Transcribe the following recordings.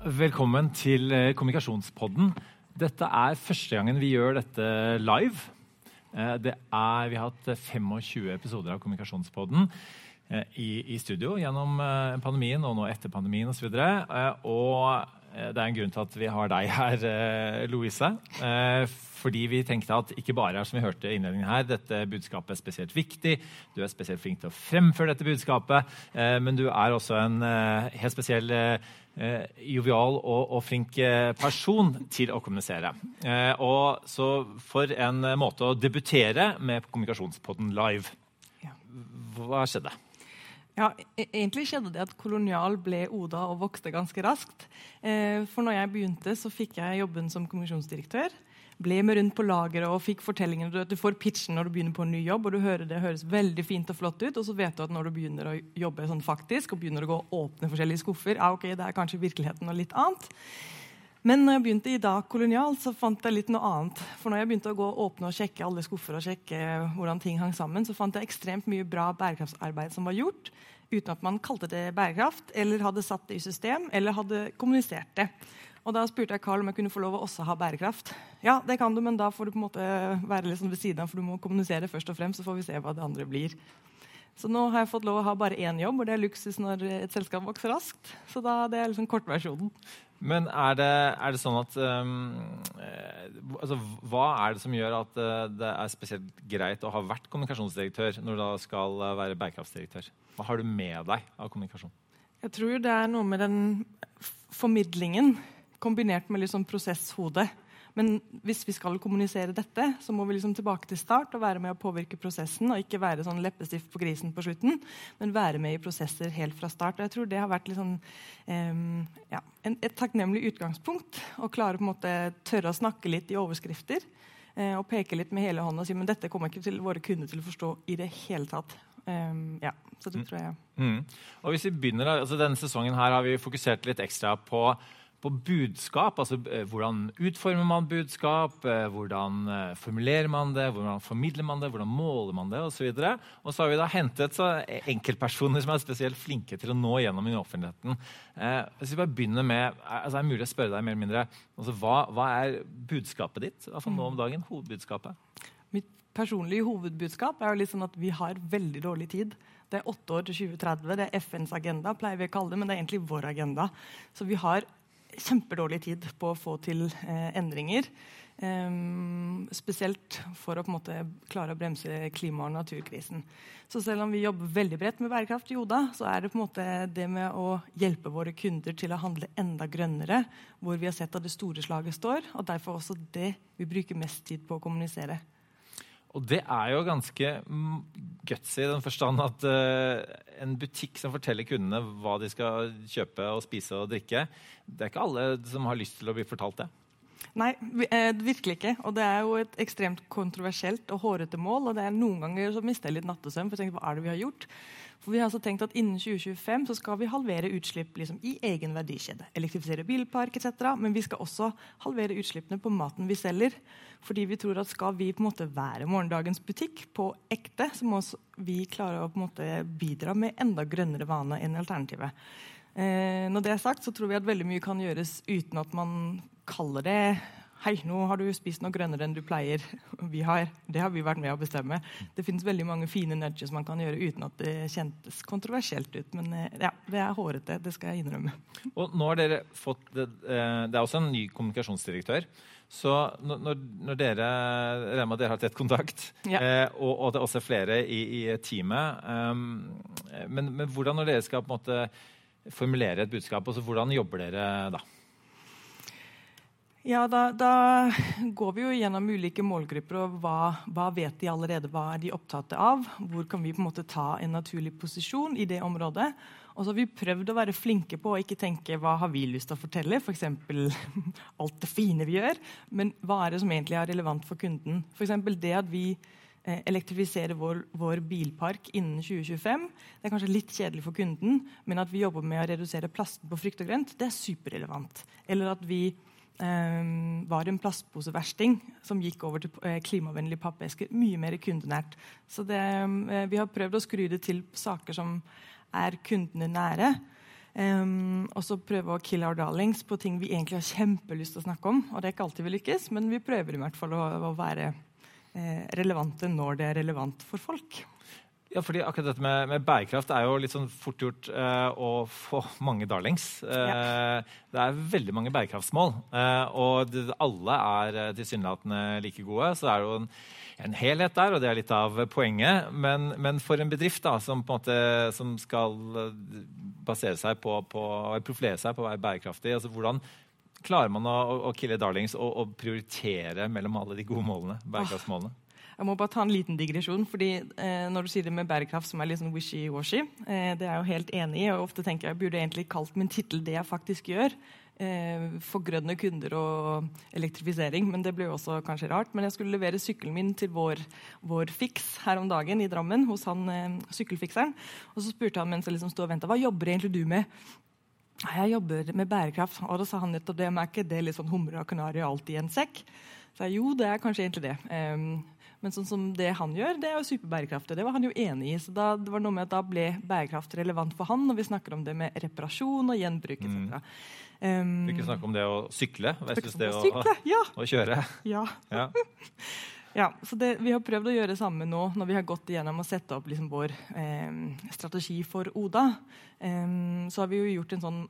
Velkommen til eh, Kommunikasjonspodden. Dette er første gangen vi gjør dette live. Eh, det er, vi har hatt 25 episoder av Kommunikasjonspodden eh, i, i studio gjennom pandemien og nå etter pandemien osv. Og, og det er en grunn til at vi har deg her, Louise. Fordi vi tenkte at ikke bare er som vi hørte innledningen her, dette budskapet er spesielt viktig, du er spesielt flink til å fremføre dette budskapet, men du er også en helt spesiell eh, jovial og, og, flink eh, person til å kommunisere. Eh, og så for en måte å debutere med Kommunikasjonspodden live. Hva skjedde? Ja, e-, Egentlig skjedde det at Kolonial ble Oda og vokste ganske raskt. Eh, for når jeg begynte, så fikk jeg jobben som kommunikasjonsdirektør ble med rundt på lageret og fikk fortellingen. Du får pitchen når du begynner på en ny jobb, og du hører det høres veldig fint og flott ut. Og så vet du at når du begynner å jobbe sånn faktisk, og begynner å gå og åpne forskjellige skuffer, ja, ok, det er kanskje virkeligheten og litt annet. Men når jeg begynte i Dag Kolonial, så fant jeg litt noe annet. For når jeg begynte å gå og åpne og sjekke alle skuffer og sjekke hvordan ting hang sammen, så fant jeg ekstremt mye bra bærekraftsarbeid som var gjort, uten at man kalte det bærekraft, eller hadde satt det i system, eller hadde kommunisert det. Og Da spurte jeg Carl om jeg kunne få lov å også ha bærekraft. Ja, det kan du, men da får du på en måte være liksom ved siden av, for du må kommunisere først og fremst, så får vi se hva det andre blir. Så nå har jeg fått lov å ha bare én jobb, og det er luksus når et selskap vokser raskt. Så da, det er liksom kortversjonen. Men er det, er det sånn at um, altså, Hva er det som gjør at uh, det er spesielt greit å ha vært kommunikasjonsdirektør når du da skal uh, være bærekraftsdirektør? Hva har du med deg av kommunikasjon? Jeg tror det er noe med den formidlingen kombinert med litt sånn prosesshode. Men hvis vi skal kommunisere dette, så må vi liksom tilbake til start og være med å påvirke prosessen. Og ikke være sånn leppestift på grisen på slutten, men være med i prosesser helt fra start. Og jeg tror det har vært liksom, um, ja, en, et takknemlig utgangspunkt. Å klare på en måte tørre å snakke litt i overskrifter. Uh, og peke litt med hele hånda og si men dette kommer ikke til våre kunder til å forstå i det hele tatt. Um, ja, så det mm. tror jeg. Mm. Og hvis vi begynner, altså Denne sesongen her har vi fokusert litt ekstra på på budskap. altså eh, Hvordan utformer man budskap? Eh, hvordan eh, formulerer man det? Hvordan formidler man det? Hvordan måler man det? Og så, videre. og så har vi da hentet så enkeltpersoner som er spesielt flinke til å nå gjennom i offentligheten. Eh, hvis vi bare begynner med, altså Er det mulig å spørre deg mer eller mindre, altså hva, hva er budskapet ditt? Altså nå om mm. dagen, Hovedbudskapet? Mitt personlige hovedbudskap er jo litt sånn at vi har veldig dårlig tid. Det er åtte år til 2030. Det er FNs agenda, pleier vi å kalle det, men det er egentlig vår agenda. Så vi har kjempedårlig tid på å få til eh, endringer. Um, spesielt for å på en måte klare å bremse klima- og naturkrisen. Så selv om vi jobber veldig bredt med bærekraft i Oda, så er det på en måte det med å hjelpe våre kunder til å handle enda grønnere, hvor vi har sett at det store slaget står. Og derfor også det vi bruker mest tid på å kommunisere. Og det er jo ganske gutsy i den forstand at uh, en butikk som forteller kundene hva de skal kjøpe og spise og drikke, det er ikke alle som har lyst til å bli fortalt det. Nei, eh, virkelig ikke. Og det er jo et ekstremt kontroversielt og hårete mål. Og det er noen ganger så mister jeg litt nattesøvn, for jeg tenker, hva er det vi har gjort? For vi har altså tenkt at Innen 2025 så skal vi halvere utslipp liksom, i egen verdikjede. Elektrifisere bilpark etc. Men vi skal også halvere utslippene på maten vi selger. Fordi vi tror at skal vi på en måte være morgendagens butikk på ekte, så må vi klare å på en måte bidra med enda grønnere vane enn alternativet. Eh, når det er sagt, så tror vi at veldig mye kan gjøres uten at man kaller det Hei, nå har du spist noe grønnere enn du pleier. Vi har, det har vi vært med å bestemme. Det finnes veldig mange fine nudges man kan gjøre uten at det kjentes kontroversielt ut. Men eh, ja, det er hårete. Det skal jeg innrømme. Og nå har dere fått, Det, eh, det er også en ny kommunikasjonsdirektør. Så når, når dere regner med at dere har tett kontakt, ja. eh, og, og, det er også flere i, i teamet um, men, men, hvordan når dere skal på en måte formulere et budskap, altså hvordan jobber dere da? Ja, da, da, går vi jo gjennom ulike målgrupper. og hva, hva, vet de allerede? Hva er de opptatt av? Hvor kan vi på en måte ta en naturlig posisjon i det området? Og så har vi prøvd å være flinke på å ikke tenke hva har vi lyst til å fortelle, f.eks. For alt det fine vi gjør, men hva er det som egentlig er relevant for kunden? For det at vi eh, elektrifiserer vår, vår, bilpark innen 2025. Det er kanskje litt kjedelig for kunden, men at vi jobber med å redusere plasten på frukt og grønt, det er superrelevant. Eller at vi eh, var en plastposeversting som gikk over til eh, klimavennlige pappesker. Mye mer kundenært. Så det, eh, vi har prøvd å skru det til saker som er kundene nære. Um, og så prøve å kill our darlings på ting vi egentlig har kjempelyst til å snakke om. Og det er ikke alltid vi lykkes, men vi prøver i hvert fall å, å være relevante når det er relevant for folk. Ja, fordi akkurat dette med, med bærekraft er jo litt sånn fort gjort eh, å få mange darlings. Eh, ja. Det er veldig mange bærekraftsmål, eh, og det, alle er tilsynelatende like gode. Så det er jo en, en, helhet der, og det er litt av poenget. Men, men for en bedrift da, som, på en måte, som skal basere seg på, på profilere seg på å være bærekraftig, altså hvordan klarer man å, å kille darlings og, og, prioritere mellom alle de gode målene, bærekraftsmålene? Jeg må bare ta en liten digresjon. fordi eh, Når du sier det med bærekraft, som er litt sånn wishy-washy, eh, det er jeg jo helt enig i. og Ofte tenker jeg burde jeg egentlig kalt min tittel det jeg faktisk gjør. Eh, for grønne kunder og elektrifisering. Men det ble jo også kanskje rart. Men jeg skulle levere sykkelen min til vår, vår fiks her om dagen i Drammen. hos han eh, sykkelfikseren. Og så spurte han mens jeg liksom stod og venta, hva jobber egentlig du med? Jeg jobber med bærekraft. Og da sa han nettopp det. Men er ikke det litt sånn humre og kanari alt i en sekk? Så jeg, jo, det er kanskje egentlig det. Um, men sånn som det han gjør, det er jo superbærekraftig. Det var han jo enig i. så da, det var noe med at da ble bærekraft relevant for han når vi snakker om det med reparasjon og gjenbruk etc. Mm. Um, vi kan snakke om det å sykle versus det å, ja. å, kjøre. Ja. ja. ja så det, vi har prøvd å gjøre det samme nå når vi har gått igjennom å sette opp liksom vår eh, strategi for Oda. Eh, så har vi jo gjort en sånn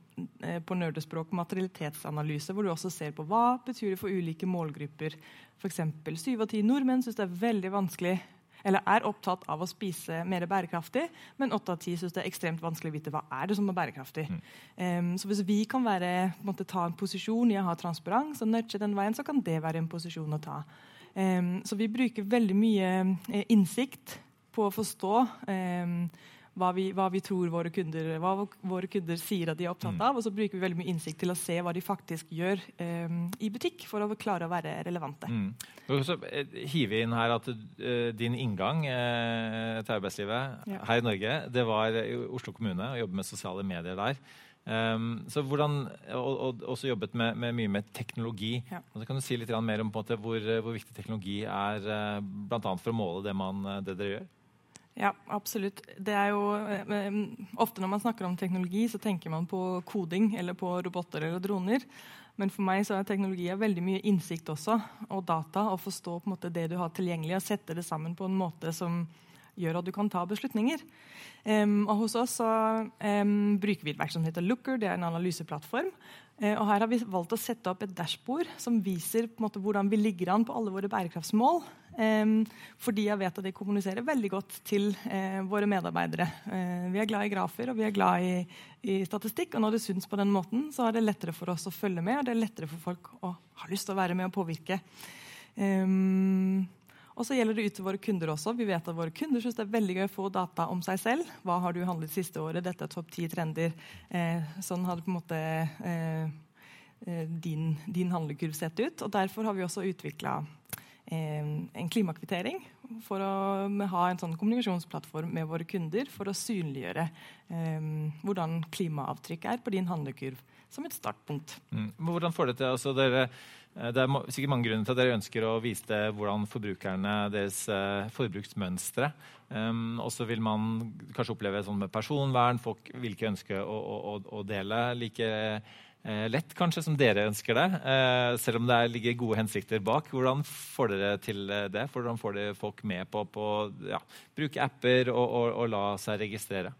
eh, på nerdespråk materialitetsanalyse, hvor du også ser på hva betyr det for ulike målgrupper F.eks. syv av ti nordmenn syns det er veldig vanskelig eller er opptatt av å spise mer bærekraftig, men åtte av ti syns det er ekstremt vanskelig å vite hva er det som er bærekraftig. Mm. Um, så hvis vi kan være, en måte, ta en posisjon i å ha transparens og nudge den veien, så kan det være en posisjon å ta. Så vi bruker veldig mye eh, innsikt på å forstå hva vi, hva vi, tror våre kunder, hva våre kunder sier at de er opptatt mm. av. Og så bruker vi veldig mye innsikt til å se hva de faktisk gjør eh, i butikk for å klare å være relevante. Mm. Så eh, hive inn her at uh, din inngang uh, til arbeidslivet ja. her i Norge, det var i Oslo kommune, å jobbe med sosiale medier der. Um, så hvordan, og, og, også jobbet med, med, mye med teknologi. Ja. Og så kan du si litt mer om måte, hvor, hvor, viktig teknologi er uh, bl.a. for å måle det, man, det dere gjør? Ja, absolutt. Det er jo, eh, ofte når man snakker om teknologi, så tenker man på koding eller på roboter eller droner. Men for meg så er teknologi veldig mye innsikt også, og data. Å forstå på en måte det du har tilgjengelig, og sette det sammen på en måte som gjør at du kan ta beslutninger. Um, og Hos oss så, um, bruker vi et verk som heter Looker. Det er en analyseplattform. Uh, og Her har vi valgt å sette opp et dashbord som viser på en måte, hvordan vi ligger an på alle våre bærekraftsmål. Um, fordi jeg vet at det kommuniserer veldig godt til uh, våre medarbeidere. Uh, vi er glad i grafer og vi er glad i, i, statistikk. Og når det syns på den måten, så er det lettere for oss å følge med, og det er lettere for folk å ha lyst til å være med og påvirke. Um, og så gjelder det ut til våre kunder også. Vi vet at våre kunder syns det er veldig gøy å få data om seg selv. Hva har du handlet siste året? Dette er topp ti trender. Eh, sånn har det på en måte eh, eh din, din handlekurv sett ut. Og derfor har vi også utvikla Eh, en klimakvittering for å ha en sånn kommunikasjonsplattform med våre kunder for å synliggjøre eh, hvordan klimaavtrykket er på din handlekurv, som et startpunkt. Mm. Hvordan får det til? Altså, dere, det er sikkert mange grunner til at dere ønsker å vise det, hvordan forbrukerne deres uh, forbruksmønstre. Um, og så vil man kanskje oppleve sånn med personvern, folk vil ikke ønske å, å, å dele like Eh, lett, kanskje, som dere ønsker det. Eh, selv om det ligger gode hensikter bak. Hvordan får dere til eh, det? Hvordan får dere folk med på å ja, bruke apper og, og, og la seg registrere?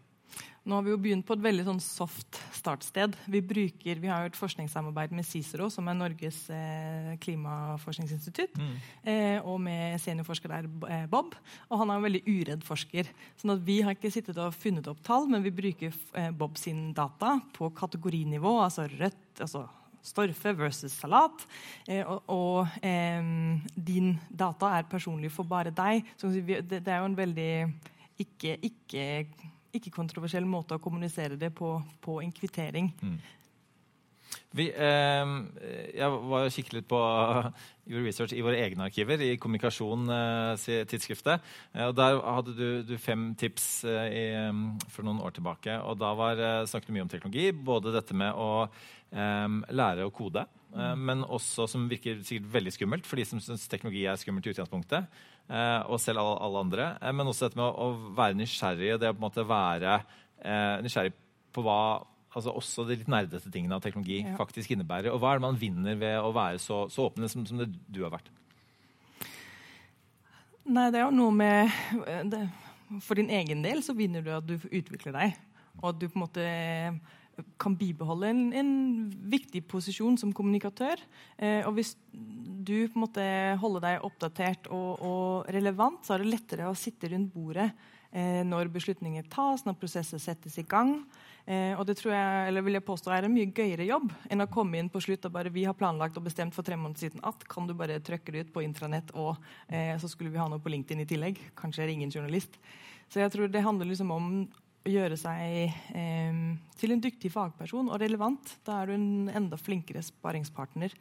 Nå har vi jo begynt på et veldig sånn soft startsted. Vi, bruker, vi har jo et forskningssamarbeid med CICERO, som er Norges eh, klimaforskningsinstitutt, mm. eh, og med seniorforsker der, eh, Bob. Og han er en veldig uredd forsker. sånn at vi har ikke sittet og funnet opp tall, men vi bruker eh, Bob sin data på kategorinivå, altså rødt altså storfe versus salat. Eh, og, og eh, din data er personlig for bare deg. Så det, det er jo en veldig ikke, ikke ikke-kontroversiell måte å kommunisere det på, på en kvittering. Mm. Vi, eh, jeg var og kikket litt på gjorde research i våre egne arkiver, i Kommunikasjon-tidsskriftet. Eh, og Der hadde du, du fem tips eh, i, for noen år tilbake. og Da var, eh, snakket du mye om teknologi. Både dette med å eh, lære å kode, eh, mm. men også som virker sikkert veldig skummelt for de som syns teknologi er skummelt i utgangspunktet. Eh, og selv alle, andre. men også dette med å, være nysgjerrig. Det å på en måte være nysgjerrig på hva altså også de litt nerdete tingene av teknologi Ja. faktisk innebærer. Og hva er det man vinner ved å være så, så åpne som, som det du har vært? Nei, det er jo noe med eh, det, For din egen del så vinner du at du utvikler deg. Og at du på en måte eh, kan bibeholde en, en viktig posisjon som kommunikatør. Eh, og hvis du på en måte holder deg oppdatert og, og relevant, så er det lettere å sitte rundt bordet eh, når beslutninger tas, når prosesser settes i gang. Eh, og det tror jeg, eller vil jeg påstå er en mye gøyere jobb enn å komme inn på slutt og bare vi har planlagt og bestemt for tre måneder siden at kan du bare trykke det ut på intranett, og eh, så skulle vi ha noe på LinkedIn i tillegg. Kanskje er ingen journalist. Så jeg tror det handler liksom om gjøre seg eh, til en dyktig fagperson og relevant. Da er du en enda flinkere sparingspartner.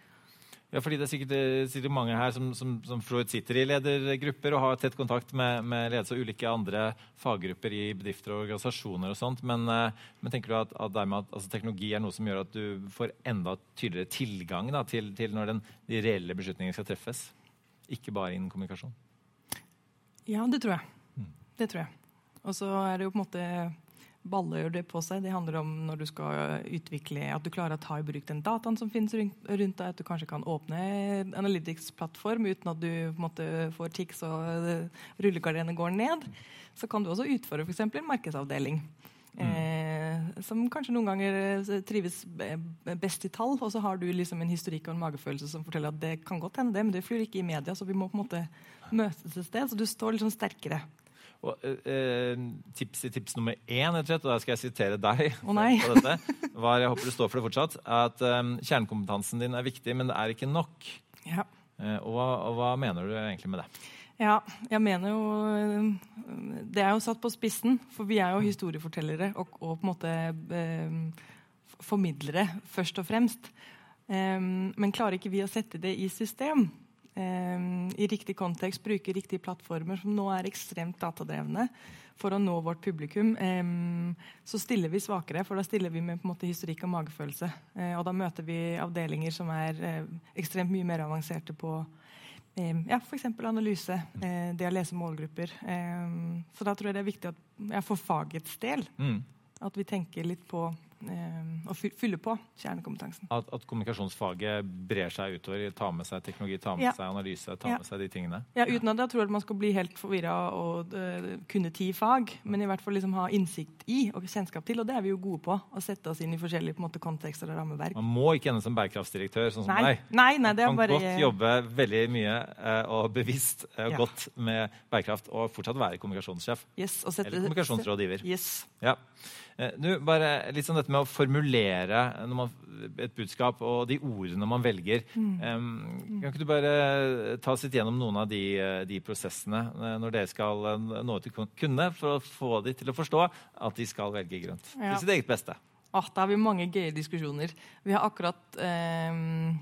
Ja, fordi Det er sikkert, sikkert mange her som, som, som Freud sitter i ledergrupper og har tett kontakt med, med ledelse og ulike andre faggrupper i bedrifter og organisasjoner. og sånt, Men, eh, men tenker du at, at, dermed at altså, teknologi er noe som gjør at du får enda tydeligere tilgang da, til, til når den, de reelle beslutningene skal treffes? Ikke bare innen kommunikasjon? Ja, det tror jeg. Det tror jeg. Og så er det jo på en måte baller det på seg. Det handler om når du skal utvikle, at du klarer å ta i bruk den dataen som finnes rundt rundt deg. At du kanskje kan åpne Analytics-plattform uten at du måte får tics og rullegardinene går ned. Så kan du også utfordre f.eks. en markedsavdeling. Eh, som kanskje noen ganger eh, trives best i tall, og så har du liksom en historikk og en magefølelse som forteller at det kan godt hende det, men det flyr ikke i media, så vi må på en måte møtes et sted. Så du står liksom sterkere. Og, eh, eh, tips, tips nummer én, og og da skal jeg sitere deg oh, på dette, var, jeg håper du står for det fortsatt, at eh, kjernekompetansen din er viktig, men det er ikke nok. Ja. Eh, og, og hva mener du egentlig med det? Ja, jeg mener jo øh, Det er jo satt på spissen, for vi er jo historiefortellere og, og på en måte eh, formidlere, først og fremst. Um, men klarer ikke vi å sette det i system, um, i riktig kontekst, bruke riktige plattformer, som nå er ekstremt datadrevne, for å nå vårt publikum, um, så stiller vi svakere. For da stiller vi med på en måte historikk og magefølelse. Eh, og da møter vi avdelinger som er eh, ekstremt mye mer avanserte på Eh, ja, F.eks. analyse, eh, det å lese målgrupper. Eh, så da tror jeg det er viktig at jeg for fagets del Mm. at vi tenker litt på eh, å fylle på kjernekompetansen. At, at kommunikasjonsfaget brer seg utover, tar med seg teknologi, tar med Ja. seg analyse, tar Ja. med seg de tingene. Ja, Uten at jeg tror at man skal bli helt forvirra og uh, kunne ti fag, men i hvert fall liksom ha innsikt i og kjennskap til, og det er vi jo gode på. Å sette oss inn i forskjellige måte, kontekster og rammeverk. Man må ikke ende som bærekraftsdirektør, sånn som Nei, deg. nei, nei, det er Man bare kan godt jobbe veldig mye uh, og bevisst uh, Ja. godt med bærekraft og fortsatt være kommunikasjonssjef. yes, sette- Eller kommunikasjonsrådgiver. Yes. Ja. Uh, nu, bare litt sånn dette med å formulere man, et budskap og de ordene man velger. Em, kan ikke du bare ta oss litt gjennom noen av de, eh, de prosessene eh, når dere skal eh, nå ut til kun- kundene, for å få dem til å forstå at de skal velge grønt? Ja. Til sitt eget beste. Ah, da har vi mange gøye diskusjoner. Vi har akkurat ehm,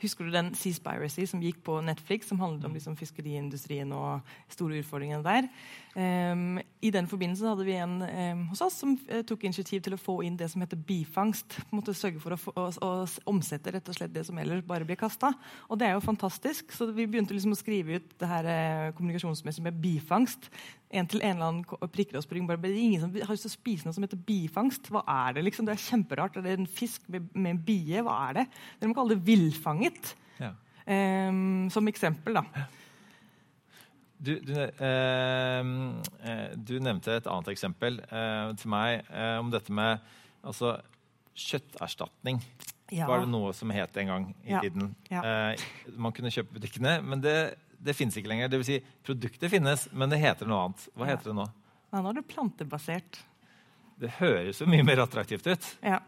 Husker du den Seaspiracy som gikk på Netflix, som handlet om liksom, fiskeriindustrien og store utfordringene der? Um, I den forbindelse hadde vi en um, hos oss som uh, tok initiativ til å få inn det som heter bifangst. På en måte Sørge for å, å, å omsette rett og slett det som ellers bare blir kasta. Og det er jo fantastisk. Så vi begynte liksom å skrive ut det her uh, kommunikasjonsmessig med bifangst. En til en eller annen prikker prikker og ryggen. Bare, det ingen som har lyst til å spise noe som heter bifangst. Hva er det? liksom? Det er kjemperart. Er det en fisk med, med en bie? Hva er det? Dere må kalle det villfanget. Ja. Um, som eksempel, da. Du, du, eh, eh, du nevnte et annet eksempel eh, til meg eh, om dette med altså, kjøtterstatning. Ja. Var det noe som het en gang i Ja. tiden? Ja. Eh, man kunne kjøpe butikkene, men det, det finnes ikke lenger. Det vil si, produktet finnes, men det heter noe annet. Hva heter det nå? Nå er det plantebasert. Det høres jo mye mer attraktivt ut. Ja.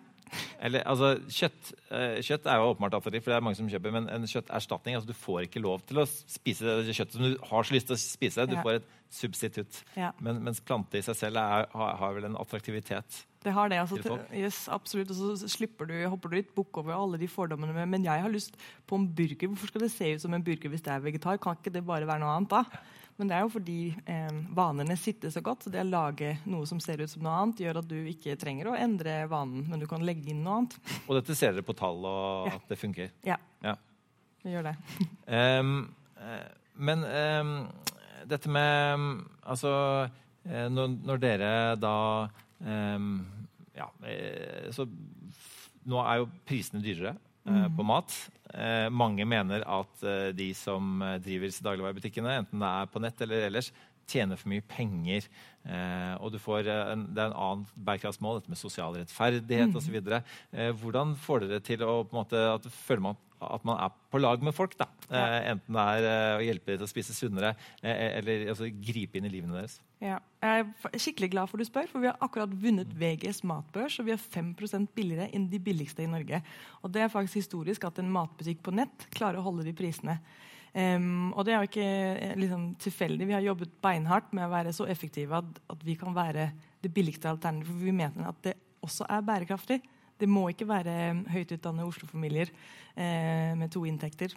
Eller, altså, kjøtt, eh, kjøtt er jo åpenbart attraktivt, for det er mange som kjøper, men en kjøtterstatning altså, Du får ikke lov til å spise det kjøttet som du har så lyst til å spise. Du Ja. får et substitutt. Ja. Men, mens plante i seg selv er, har, har vel en attraktivitet. Det har det. altså. Yes, absolutt. Og så slipper du, hopper du litt bukk over alle de fordommene. med, Men jeg har lyst på en burger. Hvorfor skal det se ut som en burger hvis det er vegetar? Kan ikke det bare være noe annet da? Men det er jo fordi eh, vanene sitter så godt. så Det å lage noe som ser ut som noe annet, gjør at du ikke trenger å endre vanen, men du kan legge inn noe annet. Og dette ser dere på tall og Ja. at det funker. Ja, Ja. vi gjør det. Eh, men um, dette med Altså, eh, når, når dere da um, ja, eh, så nå er jo prisene dyrere eh, på mat. Eh, mange mener at eh, de som eh, driver disse dagligvarebutikkene, enten det er på nett eller ellers, tjener for mye penger. Eh, og du får, eh, en, det er en annen bærekraftsmål, dette med sosial rettferdighet mm. osv. Eh, hvordan får dere til å på en måte, at føler man at man er på lag med folk? da. Ja. enten det er å hjelpe dem til å spise sunnere, eller altså, gripe inn i livene deres. Ja. Jeg er skikkelig glad for du spør, for vi har akkurat vunnet VGs matbørs. Og vi er 5% billigere enn de billigste i Norge. Og det er faktisk historisk at en matbutikk på nett klarer å holde de prisene. Um, og det er jo ikke eh, liksom, tilfeldig. Vi har jobbet beinhardt med å være så effektive at, at vi kan være det billigste alternativet. For vi mener at det også er bærekraftig. Det må ikke være høyt utdannede Oslo-familier eh, med to inntekter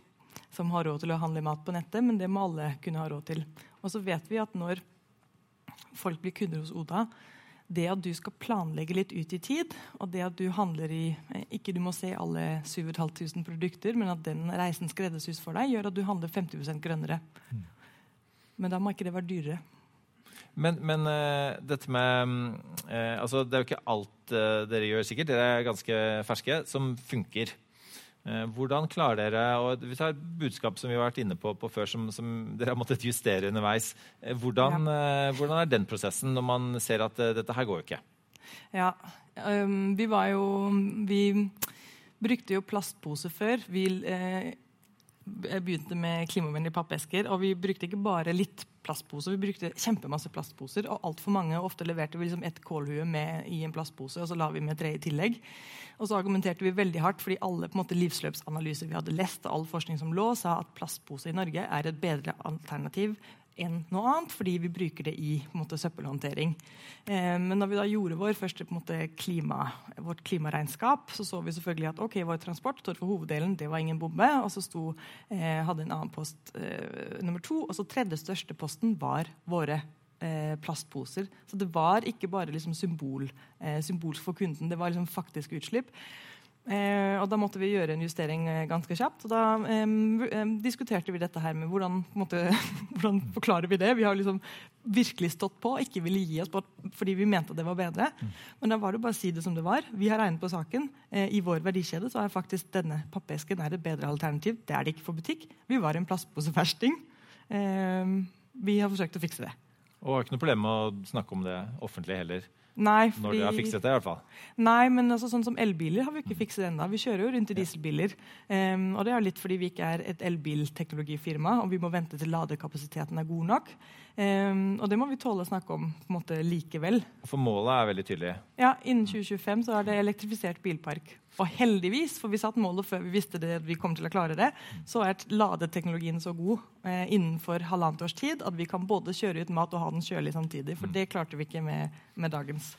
som har råd til å handle mat på nettet, men det må alle kunne ha råd til. Og så vet vi at når folk blir kunder hos Oda, det at du skal planlegge litt ut i tid, og det at du handler i eh, Ikke du må se alle 7500 produkter, men at den reisen skreddersys for deg, gjør at du handler 50 grønnere. Mm. Men da må ikke det være dyrere. Men, men uh, dette med uh, altså Det er jo ikke alt uh, dere gjør sikkert, dere er ganske ferske, som funker. Eh, hvordan klarer dere og Vi tar et budskap som vi har vært inne på, på før, som, som, dere har måttet justere underveis. Eh, hvordan, ja. Eh, hvordan, er den prosessen når man ser at dette her går jo ikke? Ja, um, vi var jo Vi brukte jo plastpose før. Vi begynte med klimavennlige pappesker. Og vi brukte ikke bare litt plastposer, vi brukte kjempemasse plastposer. Og altfor mange ofte leverte vi liksom ett kålhue med i en plastpose, og så la vi med tre i tillegg. Og så argumenterte vi veldig hardt fordi alle på en måte, livsløpsanalyser vi hadde lest, og all forskning som lå, sa at plastpose i Norge er et bedre alternativ enn noe annet, fordi vi bruker det i måte, søppelhåndtering. Eh, men da vi da gjorde vår første måte, klima, vårt klimaregnskap, så så vi selvfølgelig at ok, vår transport står for hoveddelen, det var ingen bombe. Og så sto, eh, hadde en annen post eh, nummer to, og så tredje største posten var våre eh, plastposer. Så det var ikke bare liksom, symbol, eh, symbolsk for kunden, det var liksom faktisk utslipp. Eh, og Da måtte vi gjøre en justering eh, ganske kjapt. og Da eh, diskuterte vi dette her med hvordan, måte, hvordan, forklarer vi det. Vi har liksom virkelig stått på, ikke ville gi oss på, fordi vi mente det var bedre. Mm. Men da var det bare å si det som det var. Vi har regnet på saken. Eh, I vår verdikjede så er faktisk denne pappesken et bedre alternativ. Det er det ikke for butikk. Vi var en plastposeversting. Eh, vi har forsøkt å fikse det. Og har ikke noe problem med å snakke om det offentlig heller. Nei, fordi... Når de har fikset det, i hvert fall. Nei, men altså, sånn som elbiler har vi ikke fikset ennå. Vi kjører jo rundt i dieselbiler. Um, og det er litt fordi vi ikke er et elbilteknologifirma, og vi må vente til ladekapasiteten er god nok. Um, og det må vi tåle å snakke om på en måte likevel. For målet er veldig tydelig? Ja, innen 2025 så er det elektrifisert bilpark. Og heldigvis, for vi satt målet før vi visste det, vi kom til å klare det, så er ladeteknologien så god eh, innenfor halvannet års tid at vi kan både kjøre ut mat og ha den kjølig samtidig. For det klarte vi ikke med, med dagens.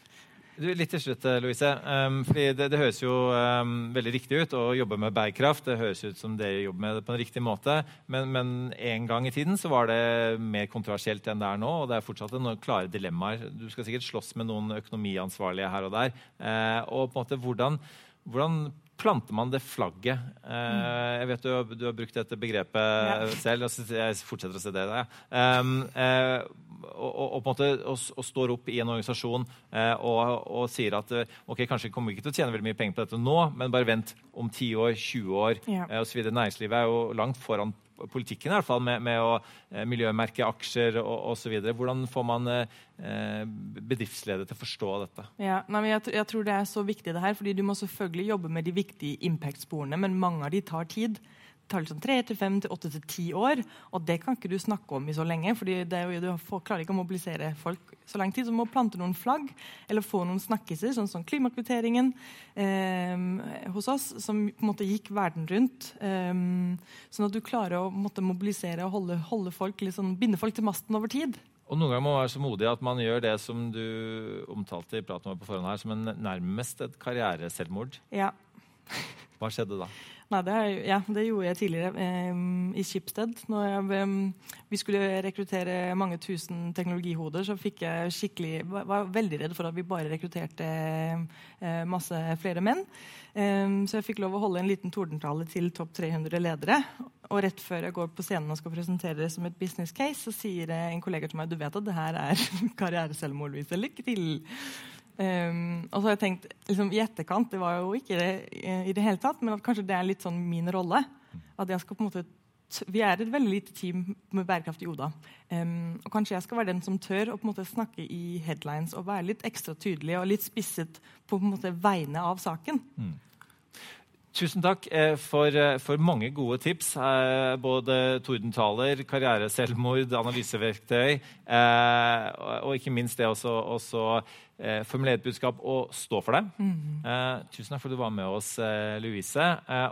Du, litt til slutt, eh, Louise. Um, fordi det, det, høres jo um, veldig riktig ut å jobbe med bærekraft. Det høres ut som dere jobber med det på en riktig måte. Men, men, en gang i tiden så var det mer kontroversielt enn det er nå. Og det er fortsatt noen klare dilemmaer. Du skal sikkert slåss med noen økonomiansvarlige her og der. Uh, og på en måte hvordan, hvordan planter man det flagget? Uh, jeg vet du, du, har brukt dette begrepet ja. selv. og Jeg fortsetter å se det. der. Um, uh, og, og, og, og, står opp i en organisasjon eh, og, sier at eh, ok, kanskje kommer vi ikke til å tjene veldig mye penger på dette nå, men bare vent om 10 år, 20 år ja. eh, osv. Næringslivet er jo langt foran politikken i hvert fall, med, med å eh, miljømerke aksjer og osv. Hvordan får man eh, bedriftsledere til å forstå dette? Ja, nei, jeg, jeg, tror det er så viktig det her, fordi Du må selvfølgelig jobbe med de viktige impact-sporene, men mange av de tar tid tar liksom tre til fem til åtte til ti år. Og det kan ikke du snakke om i så lenge, fordi jo, du får, klarer ikke å mobilisere folk så lang tid. Så du må plante noen flagg eller få noen snakkiser, sånn som klimakvitteringen eh, hos oss, som på en måte gikk verden rundt. Eh, sånn at du klarer å måtte, mobilisere og holde, holde folk, liksom, binde folk til masten over tid. Og Noen ganger må man være så modig at man gjør det som du omtalte i praten på forhånd her, som en nærmest et karriereselvmord. Ja. Hva skjedde da? Nei, det, ja, det, gjorde jeg tidligere eh, i Schibsted. Når jeg, eh, vi skulle rekruttere mange tusen teknologihoder, så fikk jeg skikkelig, var, var veldig redd for at vi bare rekrutterte eh, masse flere menn. så jeg fikk lov å holde en liten tordentale til topp 300 ledere. Og rett før jeg går på scenen og skal presentere det som et business case, så sier en kollega til meg du vet at det her er karriereselvmord. Lykke til! Um, og så har jeg tenkt liksom, i etterkant, det var jo ikke det i det hele tatt, men at kanskje det er litt sånn min rolle. At jeg skal på en måte vi er et veldig lite team med bærekraftig Oda. Um, og kanskje jeg skal være den som tør å på en måte snakke i headlines og være litt ekstra tydelig og litt spisset på, på en måte vegne av saken. Mm. Tusen takk eh, for, eh, for, mange gode tips. Eh, både tordentaler, karriereselvmord, analyseverktøy og ikke minst det å formulere et budskap og stå for det. Mm. Tusen takk for at du var med oss, Louise.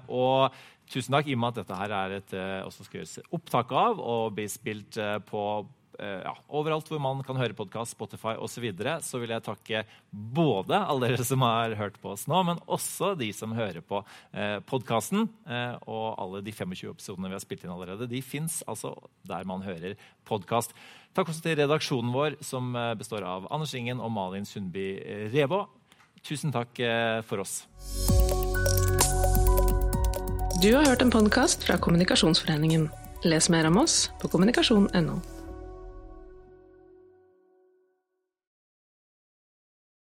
Og tusen takk i og med at dette her er et også skal gjøres opptak av og bli spilt på Eh, ja, overalt hvor man kan høre podkast, Spotify osv., så, videre, så vil jeg takke både alle dere som har hørt på oss nå, men også de som hører på eh, podkasten. Eh, og alle de 25 episodene vi har spilt inn allerede, de fins altså der man hører podkast. Takk også til redaksjonen vår, som eh, består av Anders Ingen og Malin Sundby Revå. Tusen takk eh, for oss. Du har hørt en podkast fra Kommunikasjonsforeningen. Les mer om oss på kommunikasjon.no.